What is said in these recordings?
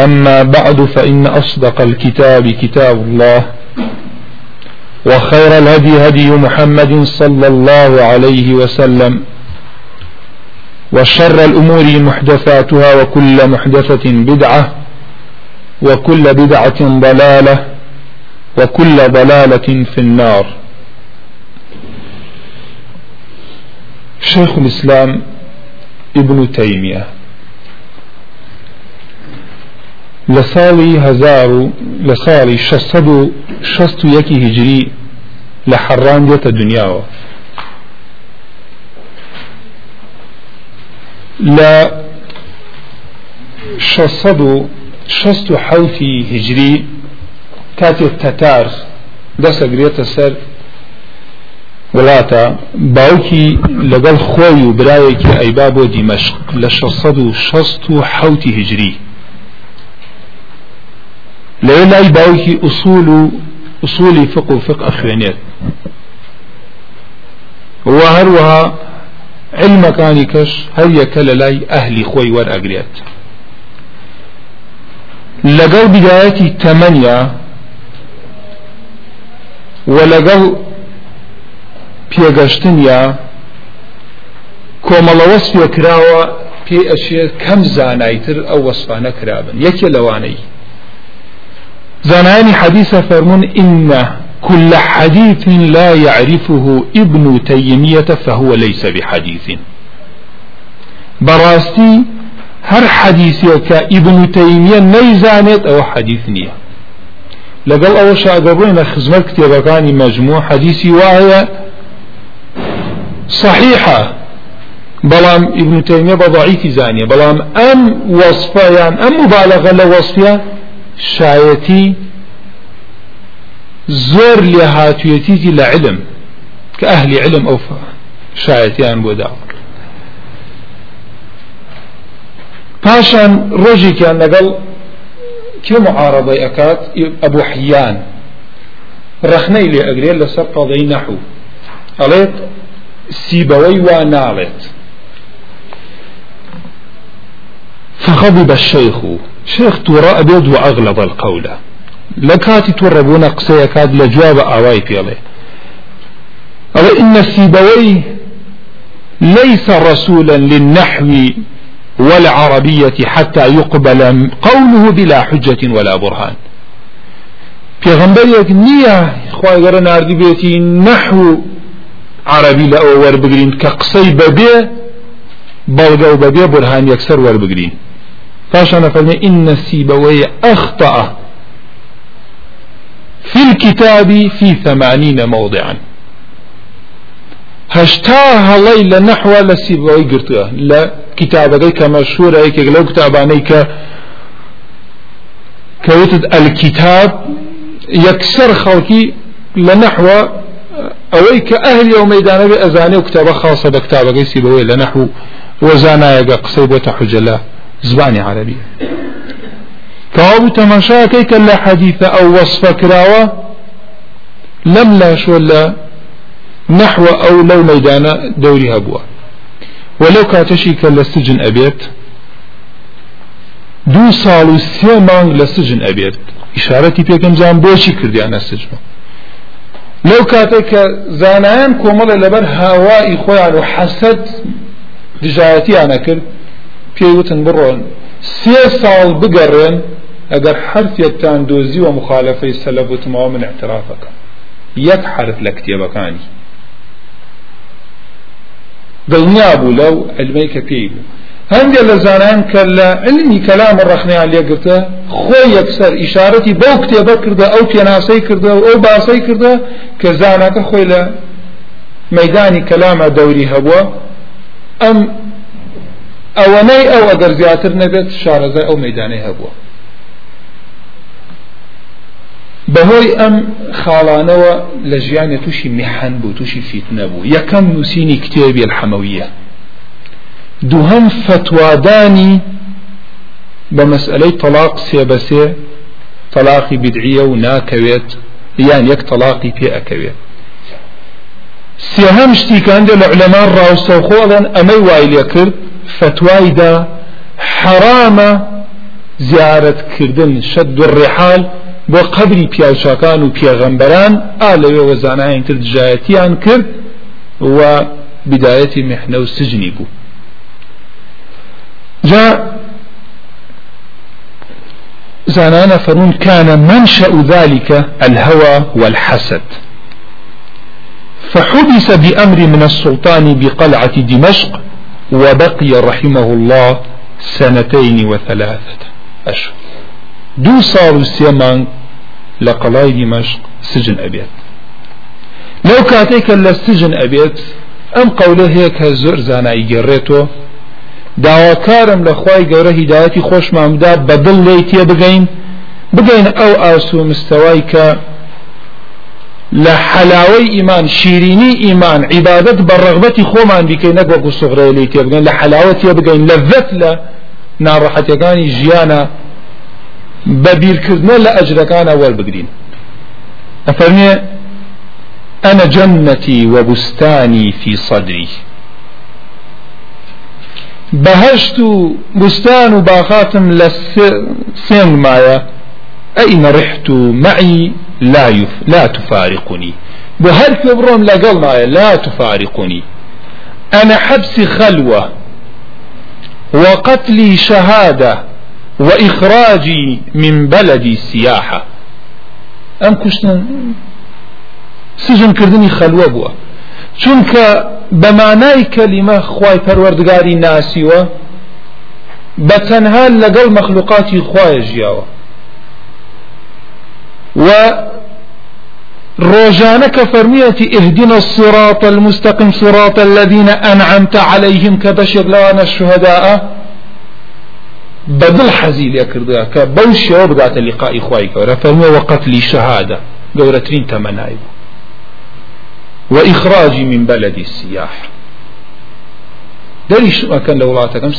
أما بعد فإن أصدق الكتاب كتاب الله وخير الهدي هدي محمد صلى الله عليه وسلم وشر الأمور محدثاتها وكل محدثة بدعة وكل بدعة ضلالة وكل ضلالة في النار. شيخ الإسلام ابن تيمية لسالي هزار لسالي شصد شصت يكي هجري لحران ديت الدنيا. لا شصد شصت حوتي هجري. كاتي التتار دس قريت السر. ولاتا باوكي لقل خوي وبرايكي أي بابو دمشق لشصد شصت هجري ليلاي باوكي اصول اصولي فقه وفقه اخوانيت وهروها علم كاني كش هل يكل لاي أهلي خوي ور اقريت لقل بدايتي تمانية ولقل پێگەشتنیا کۆمەڵە وەسپێ کراوە پێ ئەچێت کەم زانایتر ئەو وەسپانە کرابن یەکێ لەوانەی زانانی حديث فرمون إن كل حديث لا يعرفه ابن تيمية فهو ليس بحديث. براستي هر حديثك ابن تيمية نيزانت أو حديث نية. لقل أول شاقبين خزمت كتابكاني مجموع حديثي وهي صحيحة. بلام ابن تيمية بضعيف زانية. بلام أم وصفة يعني أم مبالغة لوصفها شايتي زور لهاتويتي لعلم كأهل علم أو شايتي يعني بودا پاشان ڕۆژی کیان لەگەڵ کێ معارضەی ئەکات؟ ئەبوو حیان. ڕخنەی لێ ئەگرێت لەسەر قەڵەی نەحوو ئەڵێت سيبوي شيخ ترى أبيض وأغلظ القول. لكاتي تربون قصي كاد لجواب أواي بيلي أو إن السيبوي ليس رسولا للنحو والعربية حتى يقبل قوله بلا حجة ولا برهان. في غنبريك نية خواهي قرن أردي بيتي نحو عربي لأو وربقرين كقصي ببي بلغة وببي برهان يكسر وربقرين فاشنا فلنا إن السيبوي أخطأ في الكتاب في ثمانين موضعا. هشتاها ليلة نحو لسيبوي قرتها لا كتابك كمشهورة هيك لو كتاباني ك كوتد الكتاب يكسر خلقي لنحو ئەوەی کە ئەهل و مەدانە بێ ئەزانێ و کتابە خاصە بە کتابەکەی سیبەوەی لە لە زبانی عربی. کەوابوو تەماشاکەی کە لە حەدیثە ئەو وەصفە کراوە؟ لەم لاشۆ لە نحو ئەو لەو مەدانە دەوری هەبووە. وەلەو کاتەشی کە لە سجن ئەبێت دوو ساڵ و سێ مانگ لە سجن ئەبێت. ئشارەتی پێکەم جان بۆچی کردیانە سجن؟ لو كاتك زانان كومل لبر هوائي خوان وحسد دجايتي أنا كر بيوتن برون سي سال بقرن اگر حرف يكتان دوزي ومخالفة السلف وتمام من اعترافك يك حرف لكتيبكاني دڵنیا بوو لەو علمەی پێی بوو. هەندێک لە زانان کە لە علمی کەلام ڕخنیان لێگرتە خۆی یەکسەر ئیشارەتی بەو کتێبە کردە ئەو پێناسەی کردە و ئەو باسەی کردە کە زانەکە خۆی لە مەدانی کەلامە دەوری هەبووە. ئەم ئەوەنەی ئەو ئەگەر زیاتر نەبێت شارەزای ئەو مەدانەی هەبووە. بەهۆی ئەم خاڵانەوە لە ژیانە تووشی میحەن بوو تووشی فیتنە بوو یەکەم نووسینی کتێبی الحەمەویە. دووهەم فتوادانی بە مەسئلەی تەلاق سێ بەسێ تەلاقی بدعیە و ناکەوێت یان یەک تەلاقی پێ ئەکەوێت. سێهەم شتیکاندە لە علەمان ڕاوسەخۆڵن ئەمەی وای لێ کرد فتوایدا حرامە زیارەتکردن شەد ڕێحال بۆ قبری پیاوچاکان و پێغەمبەران ئا لەوێ وەزانایان تر دژایەتیان کرد و بداية محنة وسجني بو. جاء زانانا فرون كان منشأ ذلك الهوى والحسد. فحبس بأمر من السلطان بقلعة دمشق وبقي رحمه الله سنتين وثلاثة أشهر. دو صار السيمان لقلاي دمشق سجن أبيت لو كاتيك للسجن أبيت أم قوله هيك زور زانا يقريتو داواکارم لە خی گەورە هیداەتی خۆشمامدا بەدڵ لی تێ بگەین بگەین ئەو ئاسو مستەوای کە عیبادت بە ڕغبەتی خۆمان بیکەین نەگوەکو سوغڕێ لی تێ بگەین لە حلاوەت تێ بگەین لە ڤەت لە ناڕەحەتەکانی ژیانە بە بیرکردنە لە ئەجرەکانە وەربگرین ئەفەرمێ أنا جنتي وبستاني في صدري. بهشت بستان باخاتم لسين مايا أين رحت معي؟ لا يف لا تفارقني. كبرهم لقل مايا لا تفارقني. أنا حبس خلوة وقتلي شهادة وإخراجي من بلدي سياحة. أم كشتن؟ سجن كردني خلوة بوا چونکە بەمانای کەلیمە خی پەروەردگاری ناسیوە بە تەنها لەگەڵ مەخلوقاتی خوایە ژیاوە. و کە فەرمیەتی ئهدنا الصراط المستقيم صراط الذين أنعمت عليهم كبشر لوانا الشهداء بدل حزي لي كردها كبوش وبقات لقاء إخوائي كورا فرمي وقتلي شهادة. قورترين تمنايب وإخراجي من بلدي السياح. دەری شمەکەن لە وڵاتەکەم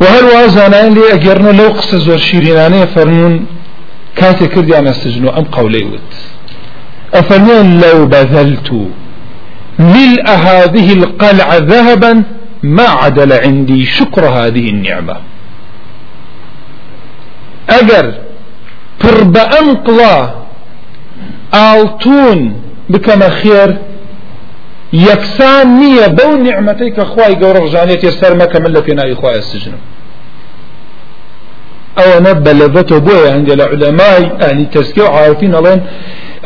سیاحەتە و هەروە زانایان لێ ئەگەرنە لەو قسە زۆر شیرینانەیە فەرمونون کاتێک کردیانە سجن و ئەم قولەی وت أفرمون لو بذلت ملء هذه القلعة ذهبا ما عدل عندي شكر هذه النعمة. أجر پر بأنقلا ئاڵتون بکەمە خێر یەکسان نییە بەو نیعممەتەی کە خی گەورە ڕژانێتی سەر مەکە من لە پێناوی خخوای سجنم ئەوەنە بەلەبەتەوە بۆیە هەندێک لە علەمای ئەنی تەسکە و عاوتین ئەڵێن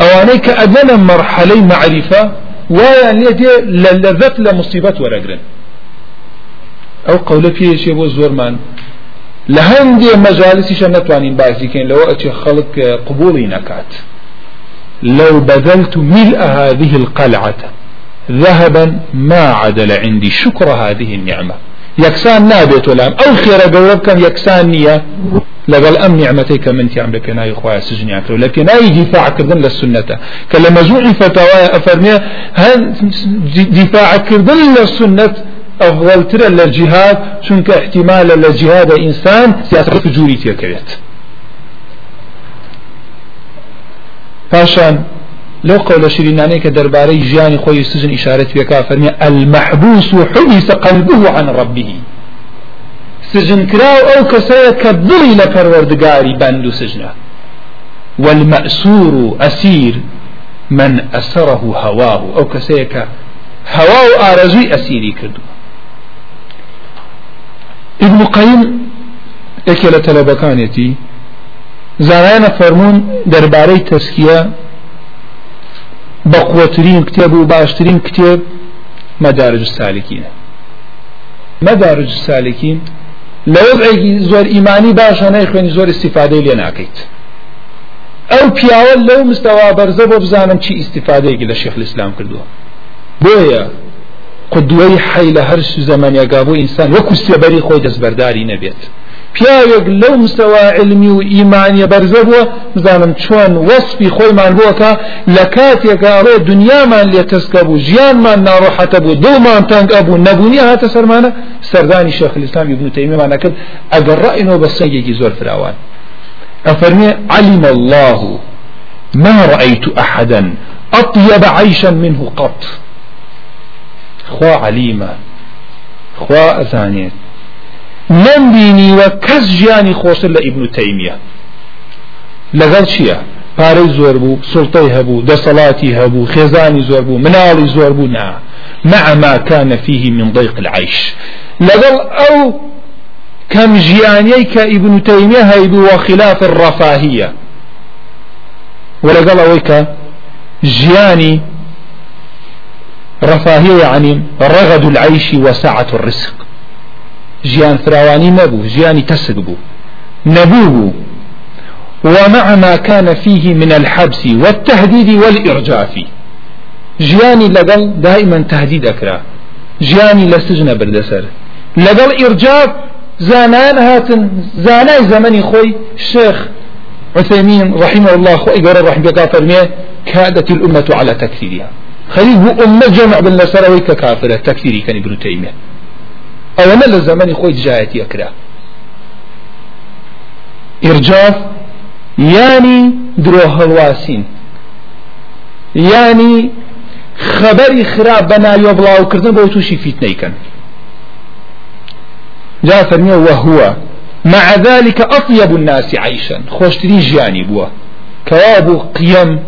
ئەوانەی کە ئەدەنە مەرحەلەی معریفە وایان لێ دێ لە لەذەت لە مصیبەت وەرەگرن. ئەو قەولە پێشێ بۆ زۆرمان. لە هەندێ مەجالسیشە نەتوانین بازیکەین لەوە ئەچێ خەڵک قبولی نەکات. لو بذلت ملء هذه القلعة. ذهبا ما عدل عندي. شكر هذه النعمة. يكسان نابت ولا أو خير قولب كم يكسان نية. لقال أم نعمتيك من تعم لبناي خواه سجنيات لبناي دفاع كردن للسنة؟ كلما زوعي فتاوى أفرمي دفاع كردن للسنة أفضل ترى للجهاد؟ شنك احتمال للجهاد إنسان؟ سياسة جوري تيكويت پاشان لو قول شريناني كدرباري جياني خوي سجن إشارة بك فرمي المحبوس حبس قلبه عن ربه. سجن كراو أو كسية كالضلي لپروردگاري بندو سجنه. والمأسور أسير من أسره هواه أو كسيك هواه آرزوي أسيري كردو. ابن قيم اكل تلبكانيتي زانایانە فەرمونون دەربارەی تەسکیە بەقوترین کتێب و باشترین کتێب مەدارج سالکینە مەدارج سالکین لە وضعێکی زۆر ئیمانی باشە نەیخوێنی زۆر استیفادەی لێ ناکەیت. ئەو پیاوە لەو مستەوا بەرزە بۆ بزانم چی ئیسیفادەیەکی لە شێخ الإسلام کردووە. بۆیە قدوەی حی لە هەر زەمانیاگا بۆ ئینسان وەکو سێبەری خۆی دەستبەرداری نەبێت. پیاوێک لەو مستەوا علمی و ئیمانیە بەرزە بووە بزانم چۆن وەسپی خۆیمان بووەکە لە کاتێکگاڕێ دنیامان لێ تەسکە بوو ژیانمان ناڕۆحەتە بوو دڵمان تەنگ ئەبوو نەبوونی هاتە سەرمانە؟ سەردانی شێخ الإسلام ابن تيمية نەکرد ئەگەر ڕائینەوە بە سەنگێکی زۆر فراوان. أفرمي علم الله ما رأيت أحدا أطيب عيشا منه قط. خوا عليما خوا أزانيت من بینی و کەس ژیانی خۆشتر لە ئیبن تەیمیە لەگەڵ چییە؟ پارەی زۆر بوو سڵتەی هەبوو دەسەڵاتی هەبوو خێزانی زۆر نا. مع ما كان فيه من ضيق العيش. لەگەڵ ئەو كم کە ئیبن تەیمیە هەیبوو وخلاف الرفاهية ولەگەڵ کە ژیانی رفاهية يعني رغد العيش وسعة الرزق. جيان فراواني نبو جياني تسقبو نبوه ومع ما كان فيه من الحبس والتهديد والإرجاف. جياني لقل دائما تهديد أكرا جياني لسجن بردسر لقل إرجاف زانان هاتن زاناي زمني خوي الشيخ عثيمين رحمه الله خوي قرر رحمه الله فرميه كادت الأمة على تكثيرها خليه أمة جمع بالنسر ويك كافرة تكثيري كان ابن تيمية ئەوەنە لە زمانی خۆی جایەتی ئەکرا ئرجاف ینی درۆ هەڵواسین ینی خبری خراپ بە ناویە بڵاوکردن بۆ تووشی فیتنەیکەن جا فەرمیە وهوە مع ذلك أطيب الناس عيشا. خوشتري جياني بوا. كواب قيم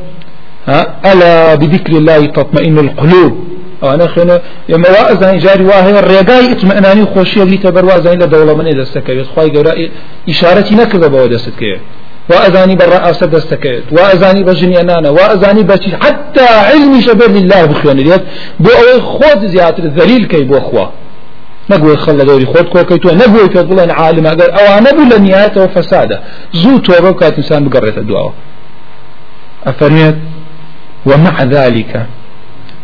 ألا بذكر الله تطمئن القلوب. أنا خنا يما وازن جاري واه الرجاي اطمئناني خوشي اللي تبروازن لدولة من إذا استكبت خواي جرا إشارتي نكذا بودست كي وأذاني بالرئاسة دستكيت وأذاني بجنيانانا وأذاني بشي حتى علمي شبر لله بخيان اليد بو أوي خود زيادة الذليل كي بو أخوة نقول خلا دوري خود كو كيتو نقول كبلا عالم أقول أو أنا بلا نهاية وفسادة زو توبة كات إنسان بقرة الدعاء أفرميت ومع ذلك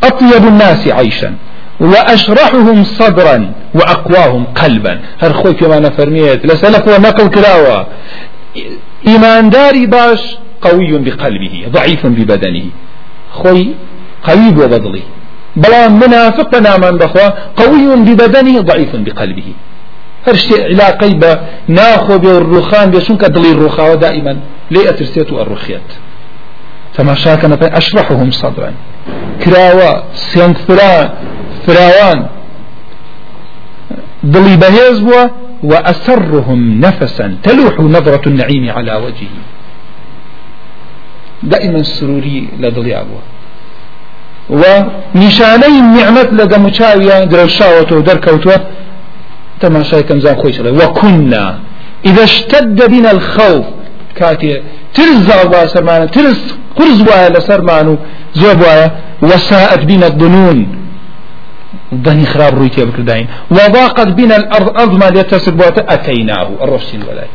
أطيب الناس عيشا. وأشرحهم صدرا وأقواهم قلبا. هر خوي كما نفرميت لسلف ونقل كلاوة. إيمان داري باش قوي بقلبه ضعيف ببدنه. خوي قوي ببضلي بلا منافق نامان بخوا قوي ببدنه ضعيف بقلبه. هر شيء علاقي بناخو بالرخان بشنك دلي الرخاوة دائما؟ ليه أترسيت الرخيات؟ تماشاكنا أشرحهم صدرا. سيانك فرا فراوان. ضلي بهيز بوا وأسرهم نفسا تلوح نظرة النعيم على وجهه دائما سروري لضلي أبوه النعمة لدى مشاوية درشاوة ودركوتوة تماشاي كم زان خويش وكنا إذا اشتد بنا الخوف. كاتي ترز الله سرمانا ترز قرز وايا لسرمانو زوب وايا وساءت بنا الظنون ظني خراب رويتي بكردين وضاقت بنا الأرض أرض ما ليتسك بواتا أتيناه الرشد الولاي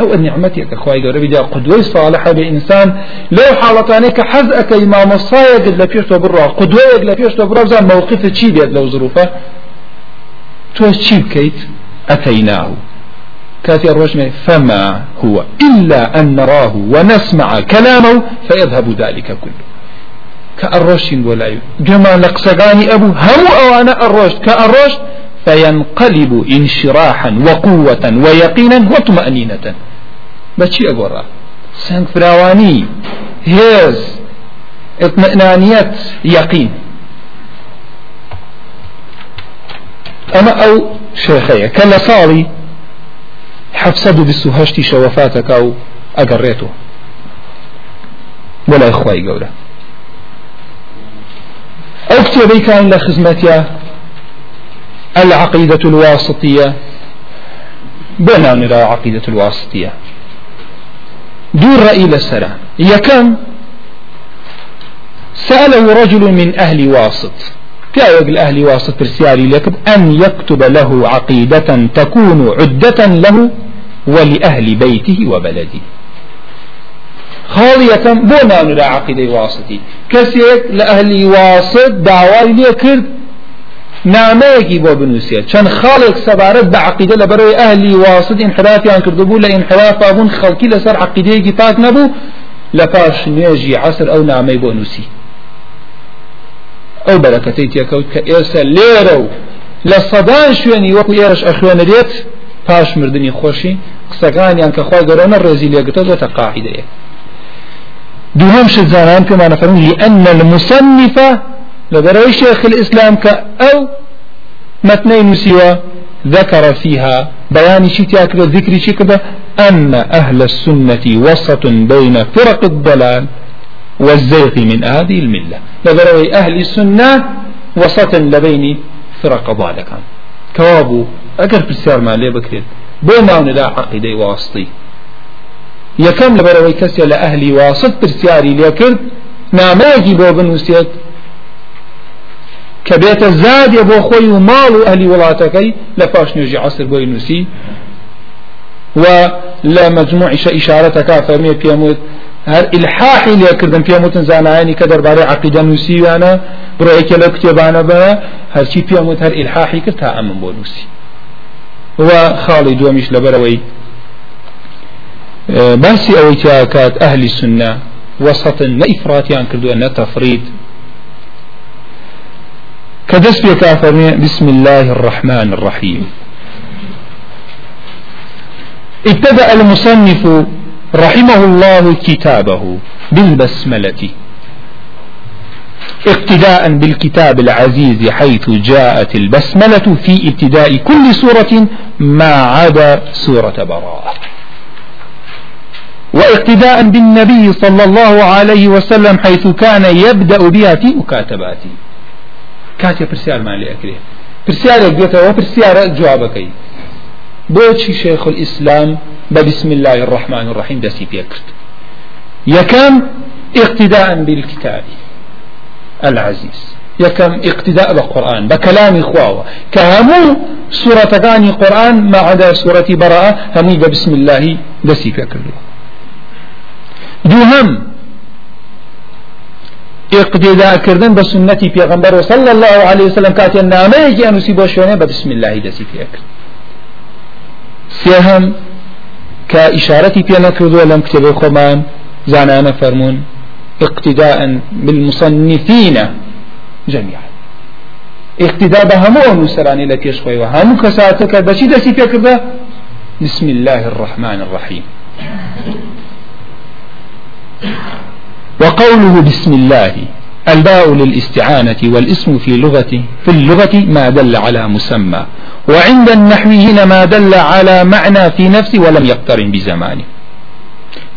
أو النعمتك أخوائي قول ربي قدوة صالحة بإنسان لو حالتانيك حزأك إمام الصايق لفيش تبرع قدوة لفيش تبرع زان موقف تشي بيد لو ظروفه؟ تو تشي بكيت أتيناه كاتي الرجم فما هو إلا أن نراه ونسمع كلامه فيذهب ذلك كله. كالرشد ولا جمع لقسقاني أبو هم أو أنا الرشد. كالرشد فينقلب انشراحا وقوة ويقينا وطمأنينة. بشي أقول سنك فراواني هيز اطمئنانية يقين. أما أو شيخية كلا صالي حفصد بسهشتي شوفاتك أو أقريته ولا إخوائي قوله أو كتابي كان لخزمتها العقيدة الواسطية بنا نرى عقيدة الواسطية دور رأي لسرة يكم سأله رجل من أهل واسط. يقول أهل واسط برسياري لكم أن يكتب له عقيدة تكون عدة له ولأهل بيته وبلده. خاڵیەکەم بۆ نانرا عقیدەی واستي کەسێک لە ئەهلی واست داوای لێ کرد چەند خاڵێک سەبارەت بە عقیدە لە بەرەوەی ئەهلی واسط انحرافیان کردبوو لە انحرافا بوون خەڵکی لەسەر عقیدەیەکی پاک نەبوو لە پاش نوێژی عسر ئەو نامەی بۆ ئەو بەرەکەتەی تێکەوت کە ئێستا لێرە و لە سەدان شوێنی وەکو ئێرش ئەخوێنرێت پاش مردنی خۆشی قسەکانیان کە خوا گەرۆنە ڕێزی لێگرتە زۆتە قاعدەیە دوهم شت زانان كما نفرمون لأن المصنف لبروي شيخ الإسلام كأو متني نسيوا ذكر فيها بيان شي تاكد ذكر كذا أن أهل السنة وسط بين فرق الضلال. والزيغ من هذه الملة. لبروي أهل السنة وسط لبين فرق ضالة كان كوابو أقر في السير ما ليه بكريت. بو ما لا عقيدة واسطي. لەبەرەوەی کەسێ لە ئەهلی واسط پرسیاری لێکرد نامەیەکی بۆ بنووسێت کە بێتە زادێ بۆ خۆی و ماڵ و ئەهلی وڵاتەکەی لە پاش نوێژی عسر بۆی نووسی و لە مجموعیشە ئیشارەتەکە فەرمێ پێموت هەر ئلحاحی لێکردن پێموتن زانایانی کە دەربارەی عقیدە نووسیوانە بڕۆیەکە لە کتێبانە بە هەرچی پێموت هەر ئلحاحی کرد تا ئەمن بۆ نووسی و خاڵی دووەمیش لەبەرەوەی باسی ئەوەی تیاکات ئەهلی سنە وسطن نە ئیفراتیان کردووە نە تەفرید كدس بيكافرني بسم الله الرحمن الرحيم ابتدأ المصنف رحمه الله كتابه بالبسملة. اقتداء بالكتاب العزيز حيث جاءت البسملة في ابتداء كل سورة ما عدا سورة براءة. واقتداء بالنبي صلى الله عليه وسلم حيث كان يبدأ بها في مكاتباته. كاتي برسيار ما لي أكريه برسيار يقول وبرسيار جوابك بوشي شيخ الإسلام بسم الله الرحمن الرحيم دسي بيكرت يكم اقتداء بالكتاب العزيز. يكم اقتداء بالقرآن بكلام إخوة. كهمو سورة كاني قرآن ما عدا سورة براءة همي بسم الله دسي بيكرت دوهم اقتداء كردن بسنتي پیغمبر صلى الله عليه وسلم كاتي النامة يجي انوسي بوشونه بسم الله دسي فيك سيهم كإشارتي بينا كردو لم كتبه خمان زانانا فرمون اقتداء بالمصنفين جميعا. اقتداء بهمو نسراني لكيش خوي وهمو كساتك بشي دسي فيك بسم الله الرحمن الرحيم. وقوله بسم الله الباء للاستعانة والاسم في لغة في اللغة ما دل على مسمى. وعند النحويين ما دل على معنى في نفسه ولم يقترن بزمانه.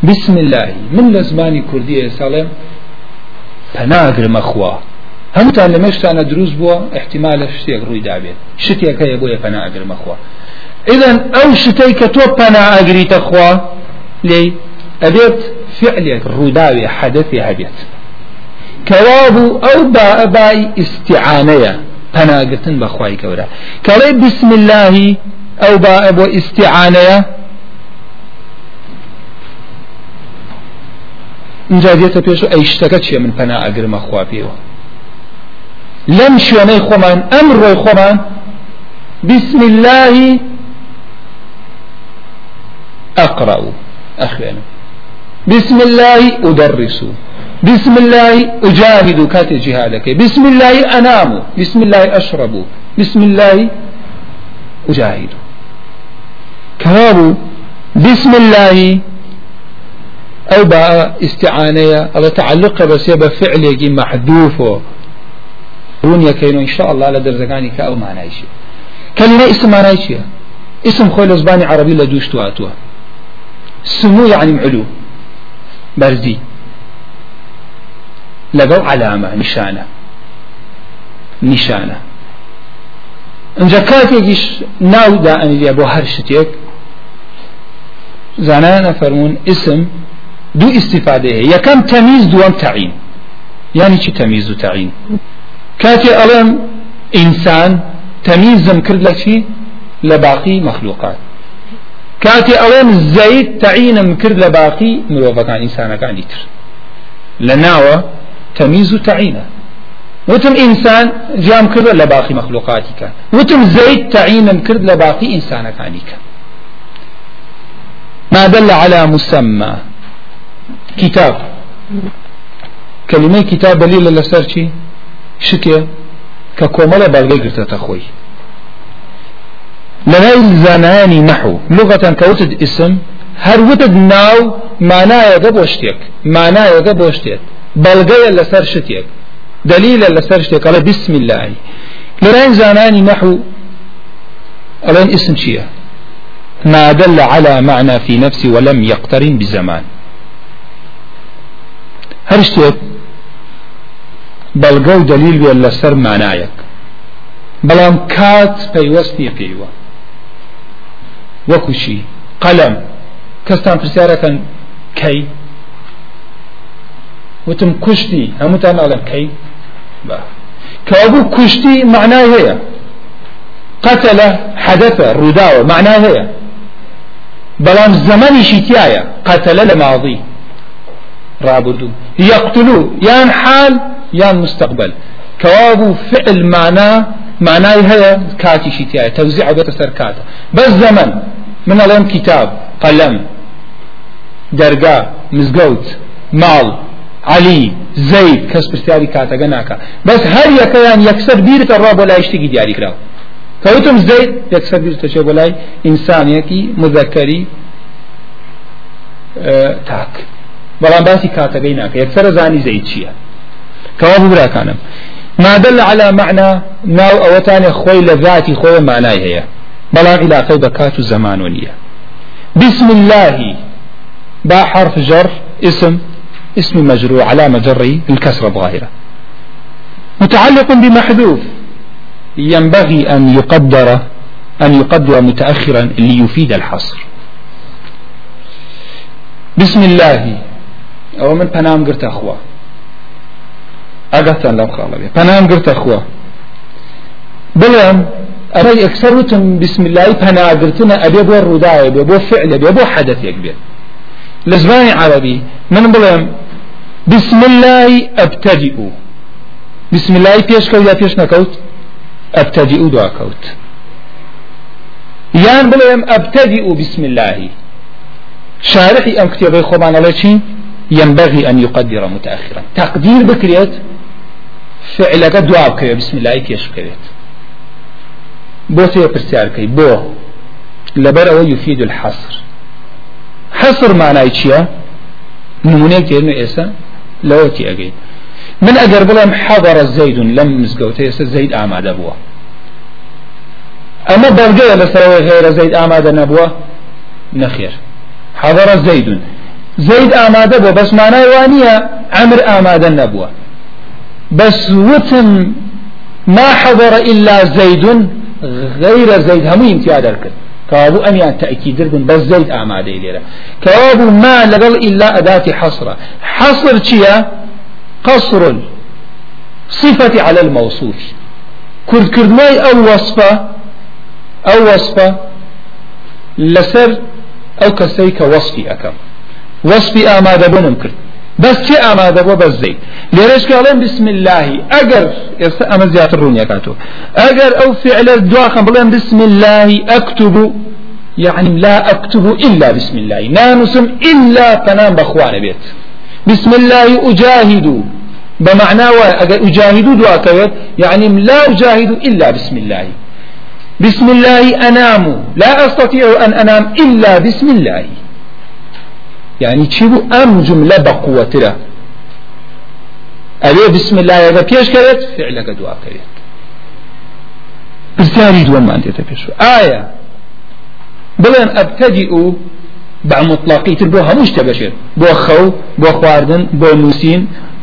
بسم الله. من لزمان كردية سالم پناگر مخوا هەمووتان لە مەشتانە دروست بووە احتیمالە شتێک ڕووی دابێت. شتێک هەیە بۆیە پەناگر مەخوا ئذن ئەو شتەی کە تۆ پەنا ئەگریتە خوا لێ ئەبێت فعلێک ڕووداوێ حەدەثی هەبێت. کەوابوو ئەو بائی ئیسیعانەیە پەناگرتن بەخوای گەورە کەڵێ بسم اللهی ئەو با بۆ ئیسیعانەیە اینجا دێتە پێش ئەی شتەکە چیە من پەنا ئەگرمە خوا پێوە لەم شوێنەی خۆمان ئەم ڕۆی خۆمان بسم الله أقرأ أخوانه بسم الله أدرس بسم الله أجاهد كات جهادك. بسم الله أنام. بسم الله أشرب. بسم الله أجاهد. كهابو بسم الله أو بقى استعانية أو تعلق بس يبقى فعل محذوف. رون يكينو إن شاء الله لدرزقاني كأو معنى شيء كلمة اسم معنى شيء اسم خوي لزباني عربي لدوش تواتوا سمو يعني معلو. بەرزی لەگەڵ علامە نیشانە نیشانە اینجا کاتێکیش ناودا ئەنیلە بۆ هەر شتێک زانانە فەرمونون اسم دوو استیفاده هەیە یەکەم تەمیز دووەم تەعین یعنی چی تەمیز و تەعین کاتێ ئەڵێم ئینسان تەمیزم کرد لە چی لە باقی مەخلوقات کاتی ئەڵێن زەید تەعینم کرد لە باقی مرۆڤەکان ئینسانەکانی تر لە و تەعینە وتم إنسان جام كرد لباقي مخلوقاتك؟ وتم زيد تعيين كرد لباقي إنسانك عنيك ما دل على مسمى كتاب. كلمة كتاب دليل لسر شي؟ شكي ككومل بلغي قرتة خوي لغاية زناني نحو. لغة كوتد اسم. هر وتد ناو معناه بوشتيك معناه بوشتيك بلغي لسر شتيك دليل لسر شتيك على بسم الله. لغاية زناني نحو الان اسم شيء؟ ما دل على معنى في نفسي ولم يقترن بزمان. هر شتێک بەڵگە و دلیل بێت لەسەر مانایەک بەڵام کات پەیوەستی پێیوە وەکوشی قەلەم کەستان پرسیارەکەن کەی وتم کوشتی هەمووتان ناڵێن کەی کەوابوو کوشتی معنای هەیە قتل حدث ڕووداوە معنای هەیە بەڵام زەمەنیشی تایە قتل لە ماضی رابردو يقتلوا يان حال يان مستقبل. كوابو فعل معناه معناه هي كاتي شتيا توزيع بيت سركاتا بس زمن. من اليوم كتاب قلم درجا مزقوت مال. علي زيد كس برسياري كاتا جناكا بس هل يكيان يكسر بيرة الرب ولا يشتكي دياري كراو كوتم زيد يكسر بيرة شو بلاي إنسان يكي مذكري تاك بەڵام باسی کاتەکەی ناکە. یەکسەر زانی زەید چییە؟ کەوا براکانم. ما دل على معنى ناو أوتان خوي لذاتي خوي معناه هي بلا علاقة بكات زمان ونية بسم الله با حرف جر اسم اسم مجرور على مجري الكسرة الظاهرة. متعلق بمحذوف. ينبغي أن يقدر أن يقدر متأخرا ليفيد الحصر. بسم الله. ئەوە من خوا ئەگەتان لەم خاڵە بێ پەنام گرتە خوا بڵێم ئەرە یەکسەر وتم بسم الله پەناگرتنە ئەبێ بۆ ڕووداوە بێ بۆ فعلە بێ بۆ حەدەثێک بێت لە زمانی عربی من بڵێم بسم الله أبتدئ بسم الله پێشکەوت یا پێش نەکەوت أبتدئ دواکەوت یان بڵێم أبتدئ بسم الله. شارحی ئەم کتێبەی خۆمانەڵێ چی؟ ينبغي أن يقدر متأخرا. تقدير بکرێت فعلەکە دوا بخرێت بسم الله پێش بخرێت بۆچی پرسیارەکەی بۆ لبر يفيد الحصر. حصر معناه چيا نمونه كيرنو إيسا لوتي أجيد من أجر بلام حضر زيد لم مزقوته إيسا زيد آماد أبوه. أما بلغي لسروي غير زيد آماد نبوه نخير. حضر زيد. زيد آماده بو بس معناه وانية عمر آماده نبوه. بس وتم ما حضر إلا زيد غير زيد. هم امتياد الكل كابو أميان تأكيد دربن بس زيد آماده إليه كابو ما لقل إلا أداة حصر. حصر چيا؟ قصر. صفة على الموصوف. كرد كردناي أو وصفة أو وصفة لسر أو كسيك وصفي أكم. وصفي آمادة بنم كرد. بس چه آمادة بو بس زي ليرش قالين بسم الله اگر اما زيادة الرونيا كاتو اگر أو فعل الدعاء بلين بسم الله اكتب يعني لا اكتب الا بسم الله. نانسم الا تنام بخوان بيت بسم الله اجاهد بمعنى دعاء كويت يعني لا اجاهد الا بسم الله. بسم الله انام لا استطيع ان انام الا بسم الله. يعني تشيبو أم جملة بقوة أبي بسم الله إذا بيش كرت فعلك دعاء كرت برسالي دوام ما أنت تبيش آية بلن أبتدئ بع مطلقي تر بو هموش تبشر بو خو بو خواردن بو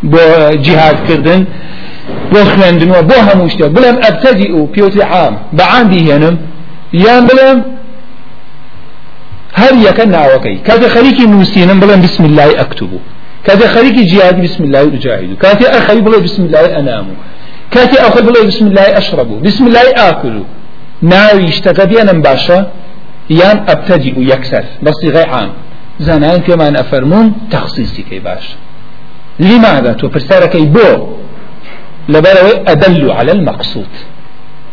بو جهاد كردن بو خوێندن بو هموش تبشر بلن أبتدئ بيوتي عام. بعام بيهنم يان بلن هر يك ناوكي كذا خليكي نوسينم بلن بسم الله أكتب كذا خليكي جهادي بسم الله أجاهد كذا أخي بلا بسم الله أنام كذا أخي بلا بسم الله أشرب بسم الله آكل ناوي اشتغى بيانا باشا يان أبتدئ يكسر بصيغة عام. زنان كمان أفرمون تخصيصي كي باش. لماذا تو كي بو لبر أدل على المقصود.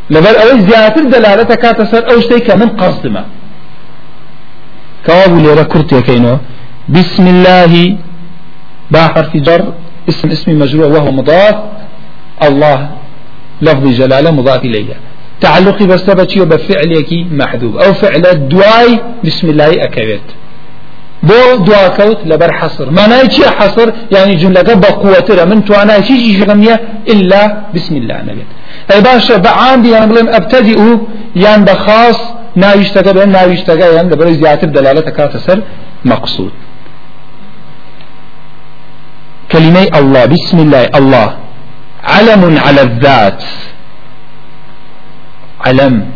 لبر أوي زيادة دلالة كاتسر أو شيء كمن قصد ما كواب ليرا كرت يكينو بسم الله. با حرف جر. اسم اسم مجرور وهو مضاف. الله. لفظ جلالة مضاف إليه. تعلقي بس بچي بفعلك محذوب أو فعل دواي بسم الله أكبت بو دوا كوت لبر حصر. ما نايتي حصر؟ يعني جملة بقوة من تو أنا شيء جميع إلا بسم الله نبيت أي باشا بعام بي أنا بلين أبتدئ يعني بخاص ناويشتغى بين ناويشتغى يعني لبر زيادة دلالة كاتسر مقصود. كلمة الله بسم الله الله. علم على الذات. علم.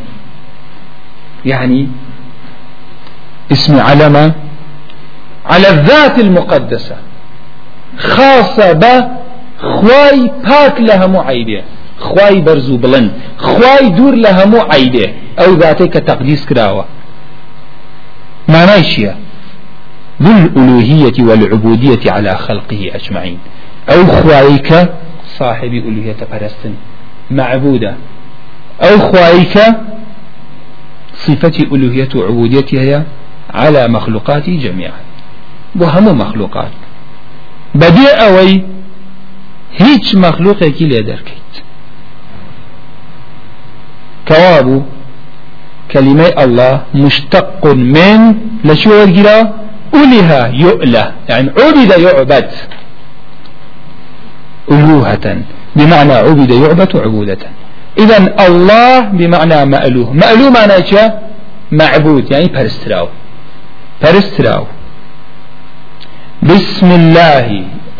يعني اسم علم على الذات المقدسة. خاصة ب خواي باك لها معيبه خواي برزو بلن خواي دور لها معيبه أو ذاتك تقديس كراوة ما نايشيه ذو الألوهية والعبودية على خلقه أجمعين أو خوايك صاحب ألوهية فرستن معبودة أو خوايك صفة ألوهية وعبودية هي على مخلوقاته جميعا. وهم مخلوقات. بديع أوي هيج مخلوق يكي لدركيت كواب كلمة الله مشتق من لشو ورقلا أله يؤلة. يعني عبد يعبد. ألوهة. بمعنى عبد يعبد عبودة. إذا الله بمعنى مألوه. مألوه معنى معبود. يعني برستراو برستراو بسم الله.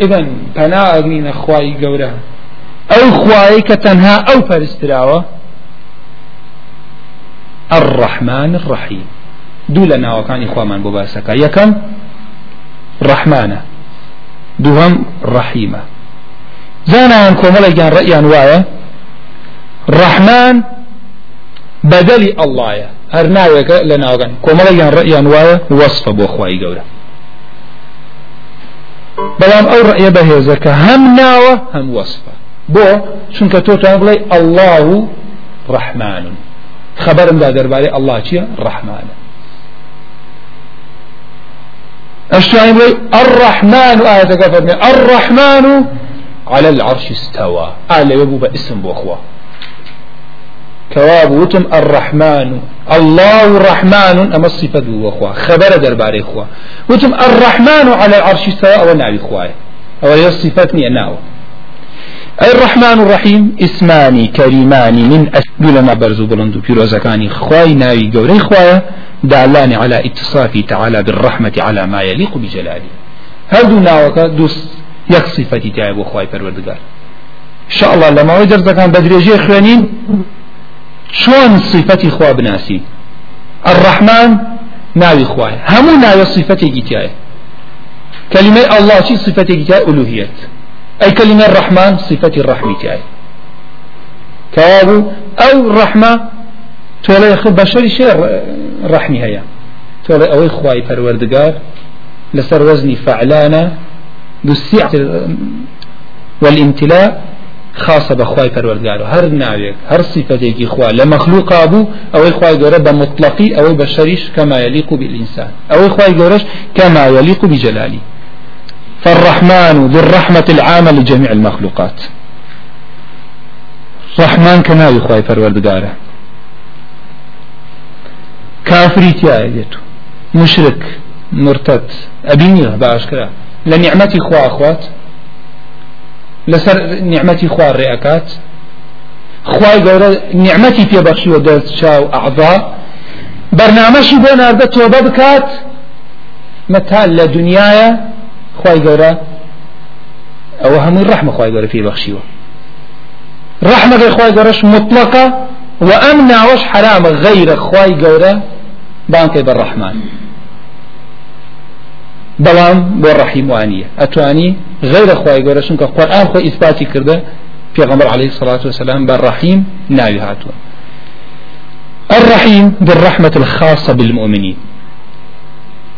إذا بنا أغنين أخواي قورا أو خواي كتنها أو برستراو الرحمن الرحيم. دوو لە ناوەکانی خوامان بۆ باسەکە. یەکەم ڕەحمانە دووەم ڕەحیمە زانایان کۆمەڵێکیان ڕەیان وایە ڕەحمان بەدەلی ئەڵایە هەر ناوێکە لە ناوگەن. کۆمەڵێکیان ڕەیان وایە وەصفە بۆ خوای گەورە. بەڵام ئەو ڕێە بەهێزەکە هەم ناوە هەم وەصفە. بۆ چونکە تۆ توان خبرمدا دەربارەی ئەڵڵا چییە ڕەحمانە اشتواني بلي الرحمن آية فرمي الرحمن على العرش استوى. آل يبو باسم بوخوا كواب وتم الرحمن. الله الرحمن أما الصفة بوخوا خبر درباري خوا وتم الرحمن على العرش استوى أو نعي خواي أو هي صفتني ناو. أي الرحمن الرحيم. اسمان كريمان من أسدول ما برزو بلندو. بيروزكاني خواي ناوي قوري خواي دالان على اتصافه تعالى بالرحمة على ما يليق بجلاله هذا ناوك دوس يك صفة تعب وخواي پروردگار إن شاء الله لما وجر كان بدريجي خوانين شون صفة خوا بناسي الرحمن ناوي خواي همو ناوي صفة جيتاي كلمة الله شي صفة جيتاي ألوهية أي كلمة الرحمن؟ صفة الرحمة تاي كوابو أو الرحمة تولي خو بشري شيء رحمي هيا. تولي أوي خواي پروردگار لسر وزني فعلانا بالسعة والامتلاء خاصة بخواي پروردگار. هر ناويك هر صفتي خوا لمخلوق أبو أو خواي جورا بمطلقي أو بشريش كما يليق بالإنسان. أو خواي جورش كما يليق بجلالي فالرحمن ذو الرحمة العامة لجميع المخلوقات. رحمن كناوي خواي پروردگاره كافري تيايدتو مشرك مرتد أبيني بأشكرا. لنعمتي خوا أخوات. لسر نعمتي خوا الرئكات خواي قورا نعمتي في بخشي ودرت شاو أعضاء برنامجي بين أرد توبة متى لدنيايا خواي قورا أو هم الرحمة خواي قورا في بخشيوه رحمة خواي قورش مطلقة وأمنع وش حرام غير خواي قورا بانكي بالرحمن بەڵام بۆ ڕەحیموانیە. ئەتوانی غير خی گەورە چونکە قورآن خۆ ئیثباتی کردە پێغەمبەر عليه الصلاة والسلام بالرحيم ناوي هاتووە. الرحيم بالرحمة الخاصة بالمؤمنين.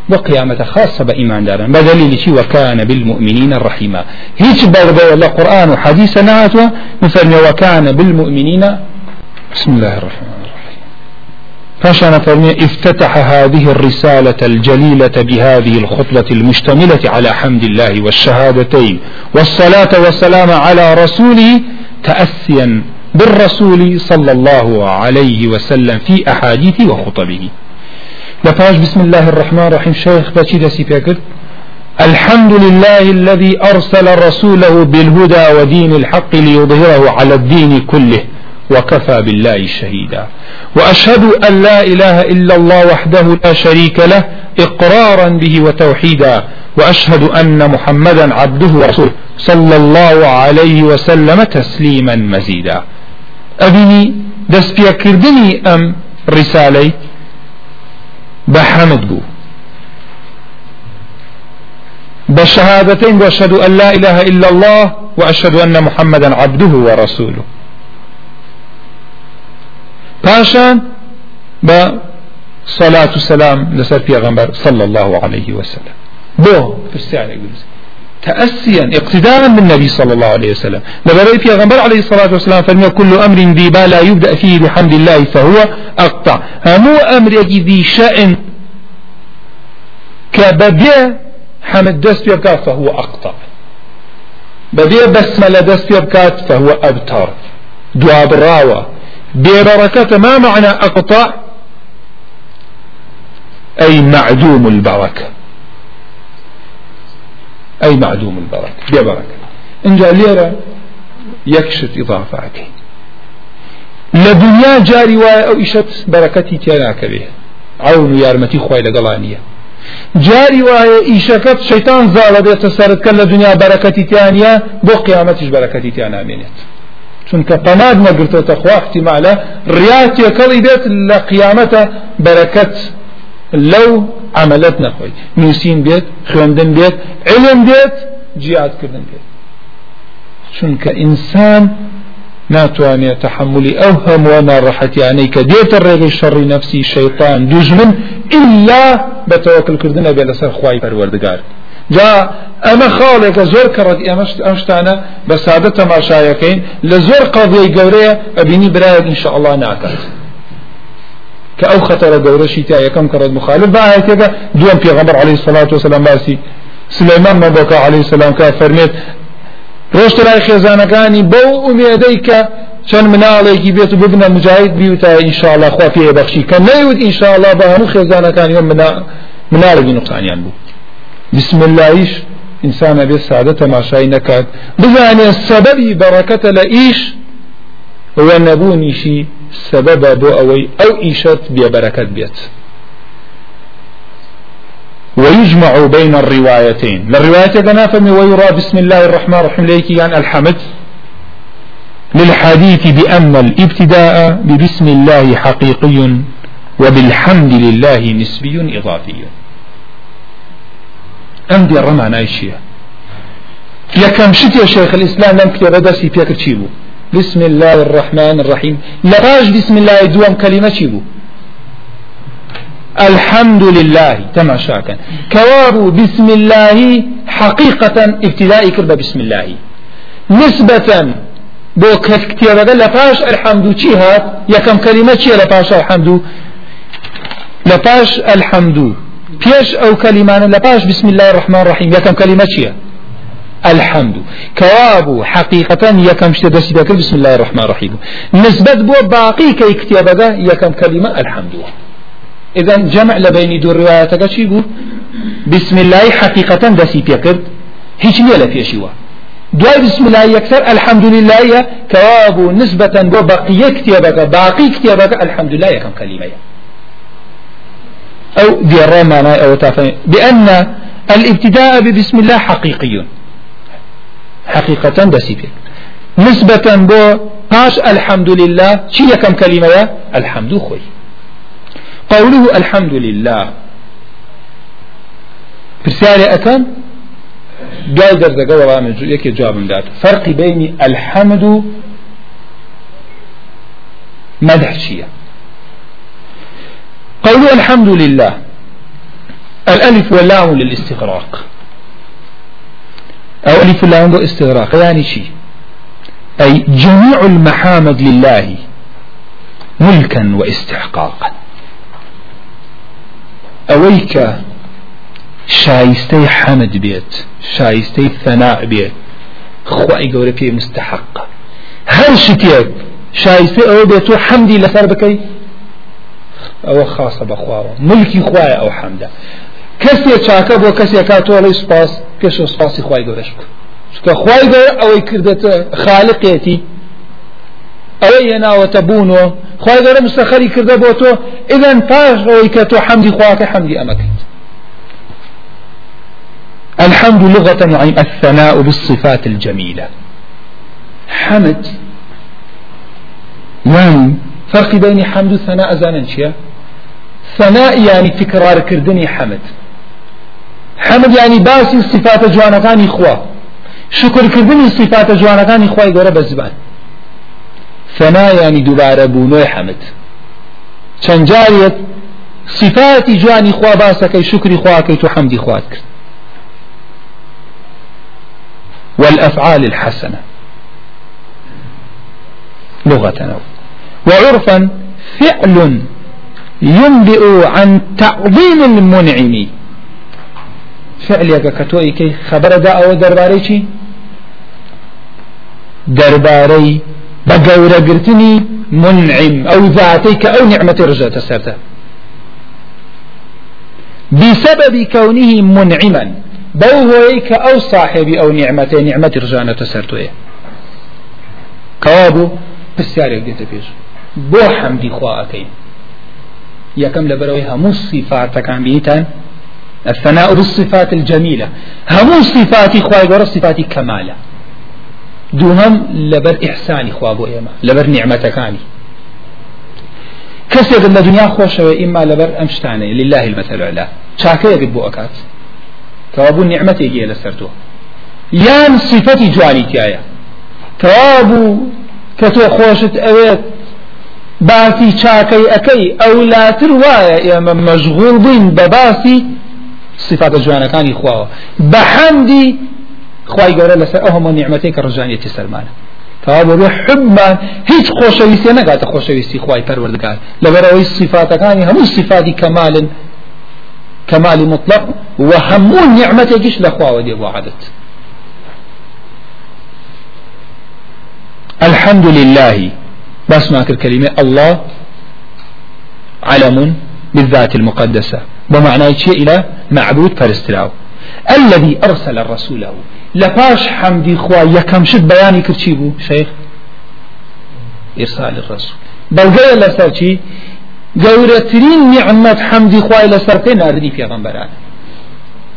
وقيامة خاصة بإيمان دارا. بدليل شي؟ وكان بالمؤمنين الرحيما هيك برضه ولا قرآن وحديث ناتوا مثل وكان بالمؤمنين بسم الله الرحمن الرحيم. فشان فرمي افتتح هذه الرسالة الجليلة بهذه الخطبة المشتملة على حمد الله والشهادتين. والصلاة والسلام على رسوله تأسيا بالرسول صلى الله عليه وسلم في أحاديث وخطبه. لفاش بسم الله الرحمن الرحيم. شيخ باتشي دسي فكر الحمد لله الذي أرسل رسوله بالهدى ودين الحق ليظهره على الدين كله وكفى بالله شهيدا. وأشهد أن لا إله إلا الله وحده لا شريك له إقرارا به وتوحيدا. وأشهد أن محمدا عبده ورسوله صلى الله عليه وسلم تسليما مزيدا. أبني دس كردني أم رسالي بحمد بو بشهادتين وأشهد أن لا إله إلا الله وأشهد أن محمدا عبده ورسوله. باشان بصلاة السلام لسر غنبر صلى الله عليه وسلم. بو في الساعة تأسيا اقتداء بالنبي صلى الله عليه وسلم. لبرأي في غنبر عليه الصلاة والسلام فلم كل أمر ذي لا يبدأ فيه بحمد الله فهو أقطع. همو أمر ذي شأن كبدي حمد دست يبكات فهو أقطع. بدي بسملة دست يبكات فهو أبتر دعاء براوة. بركة ما معنى أقطع؟ أي معدوم البركة أي معدوم البركة. ببركة إن جاء ليرة يكشف إضافاتي لدنيا جاري واي أو إشت بركتي تياناك به. عون يارمتي خوي لقلانية جاري واي إيشكت شيطان زالة بيت كلا دنيا بركتي تيانيا بو قيامتش بركتي تيانا منيت. چونکە پەناد نەگرتەوە خوا احتیمالە ڕاتێکەڵی بێت لە قیامەتە بەرەکەت لەو عملت نەخۆی نووسین بێت خوێندن بێت علم بێت جیادکردن بێت. چونکە ئینسان ناتوانێت تحملی ئەو هەموو ناڕەحەتیانەی کە دێتە ڕێگەی شەڕی نفسی شەیطان دوژمن ئللا بە تەوەکلکردنە بێ لەسەر خوای پەروەردگار. جا ئەمە خاڵێکە زۆر کەڕەت ئێمەش ئەمشتانە بە سادە تەماشایەکەین لە زۆر قەڵی گەورەیە ئەبینی برایەک ئینشاءله ناکات. کە ئەو خەتەرە گەورەشی تا یەکەم کەڕێت مخالف باەتێکە دوم پێغەمبەر عليه الصلاة والسلام باسی. سليمان مەبەکە عليه السلام فەرمێت ڕۆشترای خێزانەکانی بەو ئومێدەی کە چەند مناڵێکی بێت و ببنە مجاهد بی و تا ئینشاءله خوا پێ بەخشی. کە نەیوت ئینشاءله بە هەموو خێزانەکانی مناڵێکی نقصانیان بوو. بسم اللهیش ئینسانە بێ سادە تەماشای نەکات. بزانێ سەبەبی بەڕەکەتە لە ئیش وە نەبوونیشی سەبەبە بۆ ئەوەی ئەو ئیشت بێبەرەکەت بێت ويجمع بين الروايتين. للرواية نافهم ويرى بسم الله الرحمن الرحيم ليك يعني الحمد للحديث بأن الابتداء ببسم الله حقيقي وبالحمد لله نسبي إضافي. ئەم دیێڕە مانایشیە یەکەم شتی شيخ الإسلام لم کتێبە دەستی پێکرد چی بوو بسم الله الرحمن الرحيم. لراج بسم الله دوام كلمة بوو الحمد لله تماشاكا كواب بسم الله حقيقة ابتداء كرب بسم الله. نسبة بو كتير لفاش الحمد چی هات؟ يكم كلمة چی لفاش الحمد لفاش الحمد بيش أو كلمان لباش بسم الله الرحمن الرحيم. يكم كلمة شيء الحمد. كواب حقيقة يكم شتدسي ذكر بسم الله الرحمن الرحيم. نسبة بو باقي كي كتابة يكم كلمة الحمد. إذا جمع لبين دور رواياتك شي بسم الله حقيقة دسي بيكر. هيش نيلا فيشيوا دواي بسم الله يكثر الحمد لله كواب نسبة بو باقي كتابة باقي كتابة الحمد لله يكم كلمة أو ديرا معناه أو تافين بأن الابتداء ببسم الله حقيقي. حقيقة بسيبك نسبة بو باش الحمد لله شي كم كلمة يا الحمد خوي قوله الحمد لله برسالة أكن درزقة والله من يكي جواب من ذات فرق بين الحمد مدح شيئا قولوا الحمد لله الألف واللام للاستغراق. أو ألف واللام استغراق يعني شيء. أي جميع المحامد لله ملكا واستحقاقا. أويك شايستي حمد بيت شايستي ثناء بيت قولي في مستحق. هل شتيك شايستي أو بيتو حمدي لسر بكي؟ أو خاصة بخواه ملكي خواي أو حمده. كسي چاکە بۆ کەسێکا تۆڵی پێش سپاسی خی گەورەش بکە چکە خی گەور ئەوەی کردێتە خالقێتی ئەوەی هێناوەتە بوونەوە خی گەورە مستەخەری کردە بۆ تۆ ئذن پاش ئەوەی کە تۆ حەمدی خواکە حەمدی ئەمەکەیت الحمد لغة يعني الثناء بالصفات الجميلة حمد. يعني فرق بين حمد والثناء زانا ثناء يعني تكرار كردني حمد. حمد يعني باسي صفات جوانەکانی خوا. شکرکردنی صفات جوانەکانی خوای گەورە بە زبان. فنا يعني دوبارە بوونۆی حمد چەند جارێت صفاتی جوانی خوا باسەکەی شکری خواکەیت و حەمدی خوات والأفعال الحسنة. لغة وعرفا فعل ينبئ عن تعظيم المنعم. فعلێکە کە تۆی کەی خەبەرەدا ئەوە دەربارەی چی؟ دەربارەی بە گەورەگرتنی منعم ئەو ذاتەی کە ئەو نعمەتی ڕژێتە بسبب كونه منعما بو هويك أو صاحبي أو نعمتي نعمة رجانة سرتوية كوابو بسيارك دي تبيش بو حمدي خواهكين يكم لبروي همو الصفات كان بيتان الثناء بالصفات الجميلة. هم صفات خواهي قرى صفات كمالة دوهم لبر إحساني خوابو إيما لبر نعمتكاني قد الدنيا خوش إما لبر أمشتاني لله المثل الأعلى شاكي قد بو أكات كوابو نعمتي يجي لسرتو يان صفتي جواني تيايا كوابو كتو خوشت أويت باسی چاکەی ئەەکەی ئەولاتر وایە ئێمە مەژغول بووین بە صفات خواوە. بە حەمدی خی گەورە لەسەر ئەو هەموو نیعممەتی کە ڕژانێتی سەرمانە. تەوا حبمان هیچ خۆشەویستێ نەگاتە خۆشەویستی خی پەروەردگار. لەبەرەوەی صفاتەکانی هەموو صفاتی کەمالن كمال مطلق وهمون نعمتك لخوا ودي وعدت الحمد لله بس ما كلمة الله علم بالذات المقدسة. بمعنى شيء إلى معبود فرستلاو. الذي أرسل رسوله لباش حمدي خوا يكم شد بياني كرشيبو شيخ إرسال الرسول. بلغاية لسرشي گەورەترین نعمت حمدی خوای لەسەرکەی ناردنی پێغەمبەران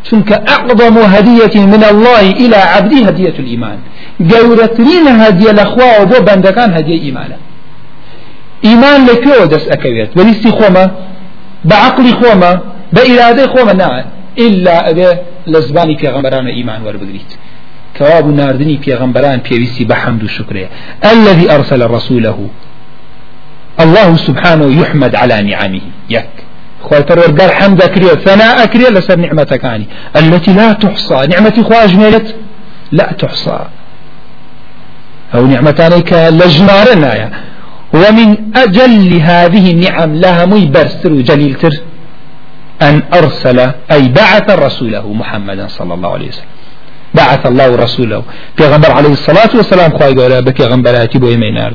چونکە أعظم هدية من الله إلى عبده هدية الإيمان. گەورەترین هدية لخوا وبو بندكان هدية إيمانا إيمان لكو دس أكويت وليستي خوما بعقلي خوما بإرادة خوما نا إلا أبي لزباني پیغمبران إيمان وربقريت كواب ناردني پیغمبران بيويسي بحمد وشكره الذي أرسل رسوله. الله سبحانه يحمد على نعمه. يك. خوي پروردگار حمد أكريه ثناء أكريه لسر نعمتكاني. التي لا تحصى. نعمتي خوا أجملت؟ لا تحصى. أو نعمتانيك لجمارنا ومن أجل هذه النعم لها مي برسر وجليلتر أن أرسل أي بعث رسوله محمدا صلى الله عليه وسلم. بعث الله رسوله. في غنبر عليه الصلاة والسلام خواهي قولا بك غنبراتي بو يمينار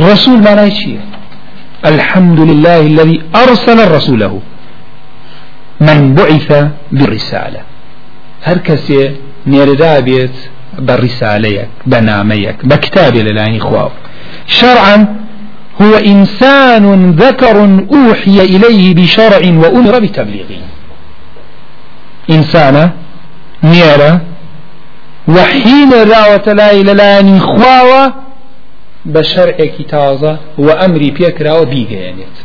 رسول ما نايشي الحمد لله الذي أرسل رسوله. من بعث بالرسالة هر كسي نيردا بيت بالرسالة بناميك بكتاب لله خواه شرعا هو إنسان ذكر أوحي إليه بشرع وأمر بتبليغه. إنسان نيرة وحين راوة لا إلى لا خواوة بشرع كتازة وأمري بيك راوة بيغيانيت.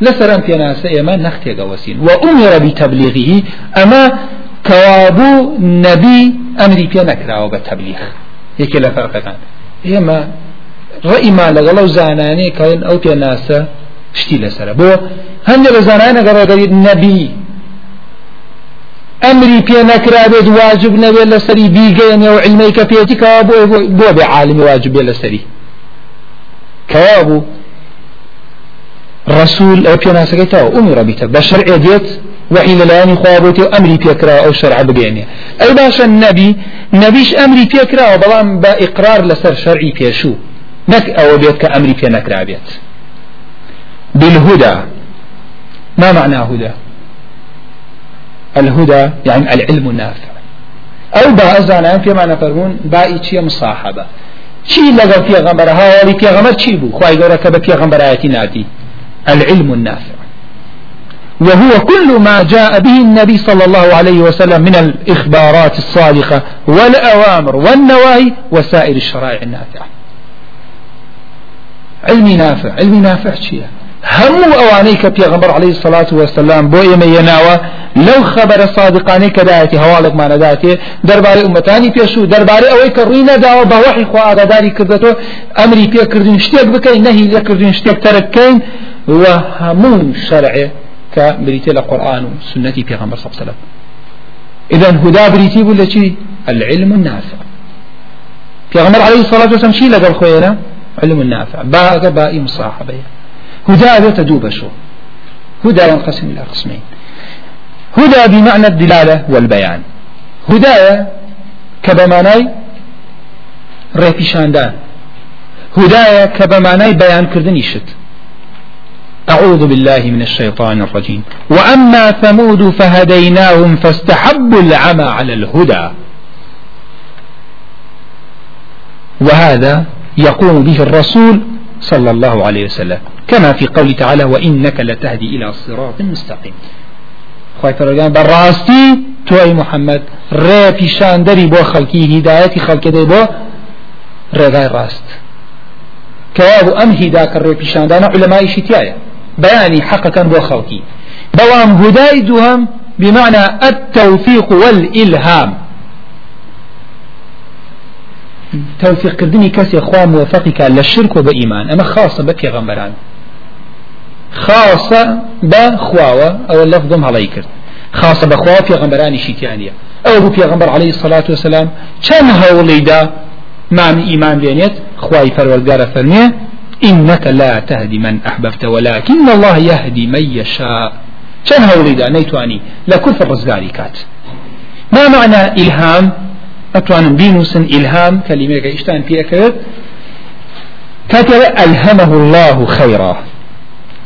لسرم في ناس إما نختي قوسين. وأمر بتبليغه أما كوابو نبي أمري بيك راوة بتبليغ. هيك كان إما ڕئیمان لەگەڵ ئەو زانانەیە کەڵێن ئەو پێ ناسە شتی لەسرە بۆ هەندێک لە زانانە گەڕۆدەریت نەبی ئەمری پێ نەکرابێت واجب نەبێت لەسەری بیگەێنێ و علمەی کە پێێتیکەوە بۆ بێ عالمی واجب بێ لەسەری کەوا بوو ڕسول ئەو پێناسەکەی تاوە ئومی ڕەبیتە بە شەرعێ دێت وحی لەلایانی خوابوتی و ئەمری پێکرا ئەو شەرع بگەێنێ ئەی باشە نەبی نەبیش ئەمری پێکراوە بەڵام بە ئیقرار لەسەر ئەوە بێت کە ئەمری پێ نەکرابێت بالهدى. ما معنى هدى؟ الهدى يعني العلم النافع. أو بأزانا في معنى فرمون بأي چي مصاحبة. چي لغا في غمبر هاولي في غمبر چي بو خواهي قولك بفي غمبر آياتي ناتي العلم النافع. وهو كل ما جاء به النبي صلى الله عليه وسلم من الإخبارات الصادقة والأوامر والنواهي وسائر الشرائع النافعة. علمي نافع علمي نافع شيء همو اواني كبيغمبر عليه الصلاة والسلام بو ايما يناوى لو خبر صادقاني كدايتي هوالك ما نداتي درباري امتاني بيشو درباري اوي كروينا داو بوحي خوا اغداري كردتو امري بيه كردين شتيك بكين نهي لكردين شتيك تركين وهمو شرعي كبريتي القرآن وسنتي بيغمبر صلى الله عليه إذا هدا بريتي ولا العلم النافع. بيغمبر عليه الصلاة والسلام شيء لقى الخوينا علم النافع باء باء مصاحبه هدى تدوب شو. هدى ينقسم إلى قسمين. هدى بمعنى الدلالة والبيان. هداية كبماناي ريبيشاندان هداية كبماناي بيان كردني شت أعوذ بالله من الشيطان الرجيم. وأما ثمود فهديناهم فاستحبوا العمى على الهدى. وهذا يقوم به الرسول صلى الله عليه وسلم. كما في قول تعالى وإنك لتهدي إلى صراط مستقيم. خواهي فرقان براستي توي محمد ري بيشان دري بو خلقي هدايتي خلق دي بو رغاي راست. كواب أم هداك الري بيشان دانا علماء شتيايا بياني حقا بو خلقي بوام هداي دوهم بمعنى التوفيق والإلهام. توفيق كردني كسي خوا موفقك للشرك وبإيمان أما خاصة بكي غمران خاصة بخواوة أو اللفظ هلاي كرد خاصة بخواوة غمران شيتانية أو في غمر عليه الصلاة والسلام كم هولي دا معنى إيمان بينيت خواي فرورقار فرميه إنك لا تهدي من أحببت ولكن الله يهدي من يشاء. كم هولي دا نيتواني لكل الرزقاري كات ما معنى إلهام؟ أتوان بينوس إلهام كلمة إشتان في أكرر كاتب ألهمه الله خيرا.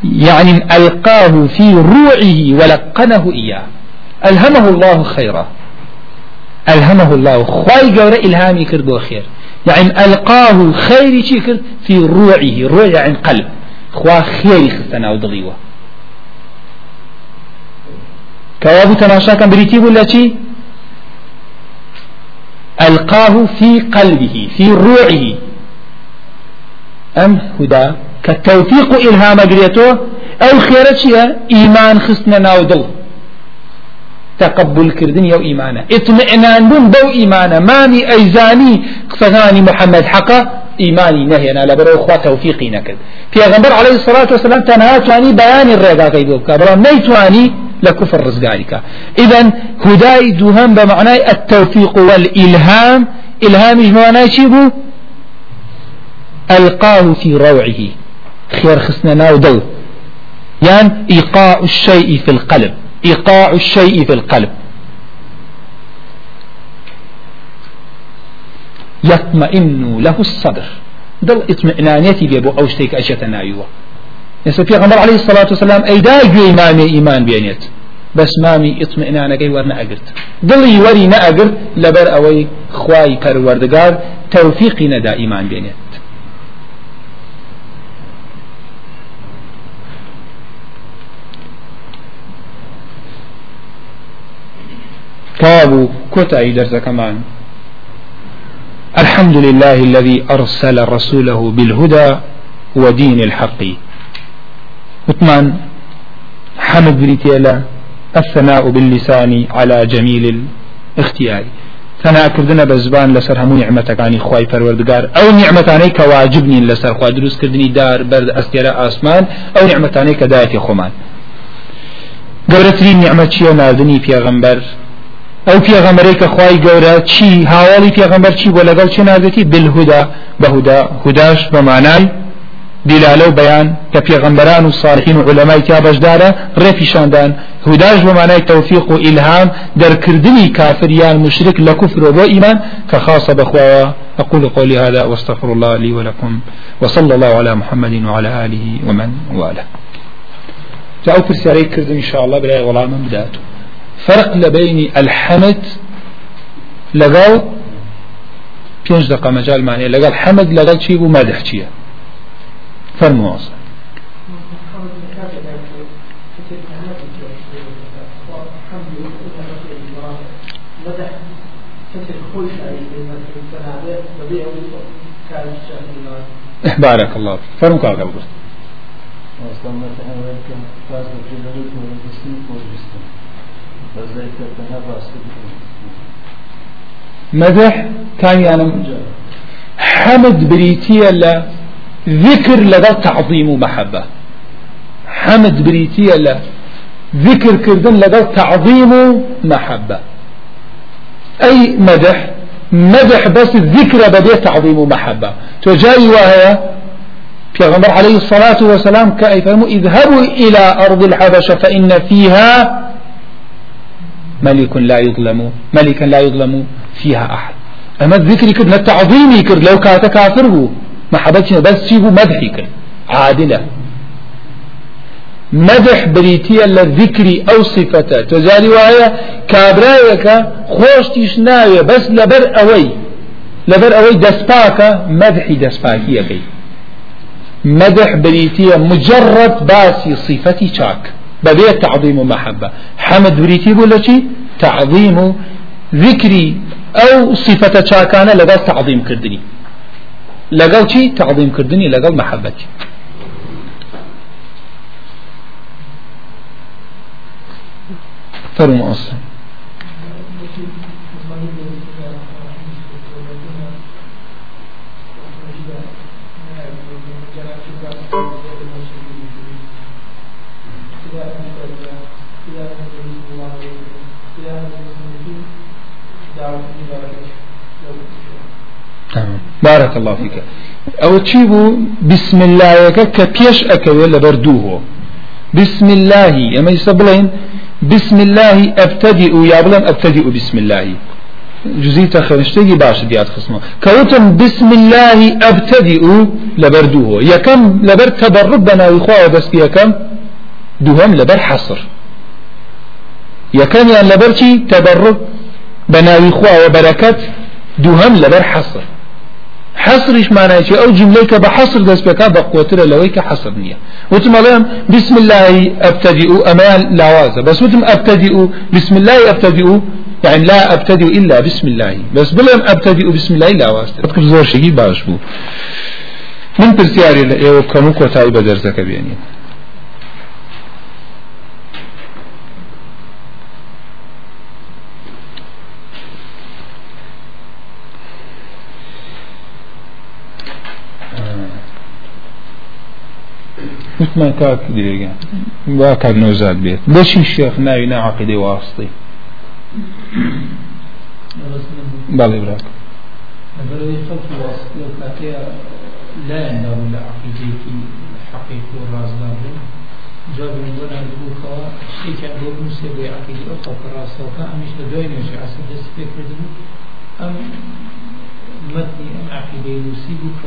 يعني ألقاه في روعه ولقنه إياه. ألهمه الله خيرا. ألهمه الله. خواي قورة إلهامي كردو خير يعني ألقاه خيري شكر في روعه. روع يعني قلب. خوا خيري خستنا ودغيوة. كوابو تماشا كان بريتي ولا شي ألقاه في قلبه في روعه. أم هدى كالتوفيق إلهام قريته أو خيرتها إيمان خصنا ناودل تقبل كردن يو إيمانا اطمئنان بون بو إيمانا ماني أيزاني قصغاني محمد حقا إيماني نهينا لبرو إخوة توفيقي نكد في أغنبر عليه الصلاة والسلام تنها تواني بيان الرقا قيدوك بلا نيتواني لكفر رزقارك إذا هداي دوهم بمعنى التوفيق والإلهام. إلهام معنى شيبو؟ ألقاه في روعه. خير خسنا ناو دو. يعني إيقاع الشيء في القلب. إيقاع الشيء في القلب. يطمئن له الصدر. دل اطمئنانيتي بيبو أو شتيك أجت نايوه يسا في غمر عليه الصلاة والسلام أي دا إمامي إيمان بينيت بس مامي أقرت دلي وري نأقرت لبر أوي خواي پروردگار توفيقي ندا إيمان بينيت كابو كتاي درس كمان الحمد لله الذي أرسل رسوله بالهدى ودين الحق. وثمان حمد بريتيلا الثناء باللسان على جميل الاختيار. ثناء كردنا بزبان لسر همو نعمتك عني خواي پروردگار. أو نعمتاني كواجبني لسر خوا. دروس كردني دار برد استيرا آسمان أو نعمتاني كدايتي خمان. نعمت شيء نادني في غنبر ئەو پێغەمەرەی کە خی گەورە چی؟ هاوڵی پێغەمبەر چی؟ بۆ لەگەڵ چه نازێتی بالهدا بەهودا هوداش بە مانای دیلالە و بەیان کە پێغەمبەران و صالحین و علەمای تا بەشدارە ڕێپیشاندان هوداش بە مانای تەوفیق و ئیلهام دەرکردنی کافریان مشرک لە کوفر بۆ ئیمان کە خاصە بەخواوە أقول قولي هذا واستغفر الله لي ولكم وصلى الله على محمد وعلى آله ومن والاه جاء في السيارة كردن إن شاء الله بلا غلام بداته فرق لبين الحمد لقال بينج دقة مجال معنى لقال حمد لقال شيء ومدح شيء أصلا بارك الله فاز بجلالك ورد مدح كان يعني حمد بريتيا لا ذكر لذا تعظيم ومحبة حمد بريتيا لا. ذكر كردن لذا تعظيم ومحبة أي مدح مدح بس الذكر بدي تعظيم ومحبة تجاي وهي پیغمبر عليه الصلاة والسلام كأي فرمو اذهبوا إلى أرض الحبشة فإن فيها ملك لا يظلم ملكا لا يظلم فيها أحد. أما الذكر كد التعظيم كد لو كانت كافر هو. محبتنا بس سيبو مدحي كد عادلة. مدح بريتي الذكر أو صفته تزالي وهي كابرايك خوش تشناوي بس لبر أوي. لبر أوي دسباك مدحي دسباكي كي. مدح بريتي مجرد باسي صفتي شاك. ببيت تعظيم ومحبة. حمد بريتي ولا شيء تعظيم ذكري أو صفة شاكانة لقال تعظيم كردني. لقال شيء تعظيم كردني لقال محبتي. فرم بارك الله فيك. أو تشيبو بسم الله كبيش أكوي لبردوه بسم الله أما يسبلين؟ بسم الله أبتدئ يا بلان أبتدئ بسم الله. جزيت خرشتي باش ديات خصمه؟ كوتم بسم الله أبتدئ لبردوه يكم لبر تبرد بنا إخوة بس يكم دوهم لبر حصر. يكم يعني لبر تبرد بنا إخوة وبركات دوهم لبر حصر. حصرش معناه شيء أو جملة كبحصر دس بكا بقوتر لوي كحصر نية وتم بسم الله أبتدئ أما لوازة. بس وتم أبتدئ بسم الله أبتدئ يعني لا أبتدئ إلا بسم الله. بس بلهم أبتدئ بسم الله لا واسطة أذكر زور شيء باش بو من برسياري لأيو كمو كوتاي بدرزك بيانين وتمان كاك ديريغان باكاك نوزاد بيت بوشي الشيخ ناوي نا عقيدة واسطي بالي براك لا ينظر إلى عقيدة حقيقة والرازدار جاب من دون شيء كان دور موسى بعقيدة أخرى كراس وكان أمش تدوين يجي عسل دست فكرة أم متني أم عقيدة يسيبك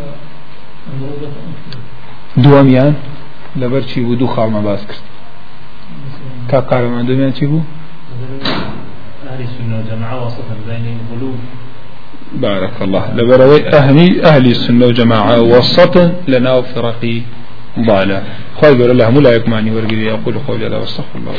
أمروبة أنفر دواميان لبر چی بو دو خاڵمە باس کرد. کا قارەمان دومیان چی بوو؟ وسطا بارك الله لبروي أهلي أهل السنة وجماعة وسط لنا وفرقي ضالة خير الله ملا يكماني ورقي يقول قولي هذا واستغفر الله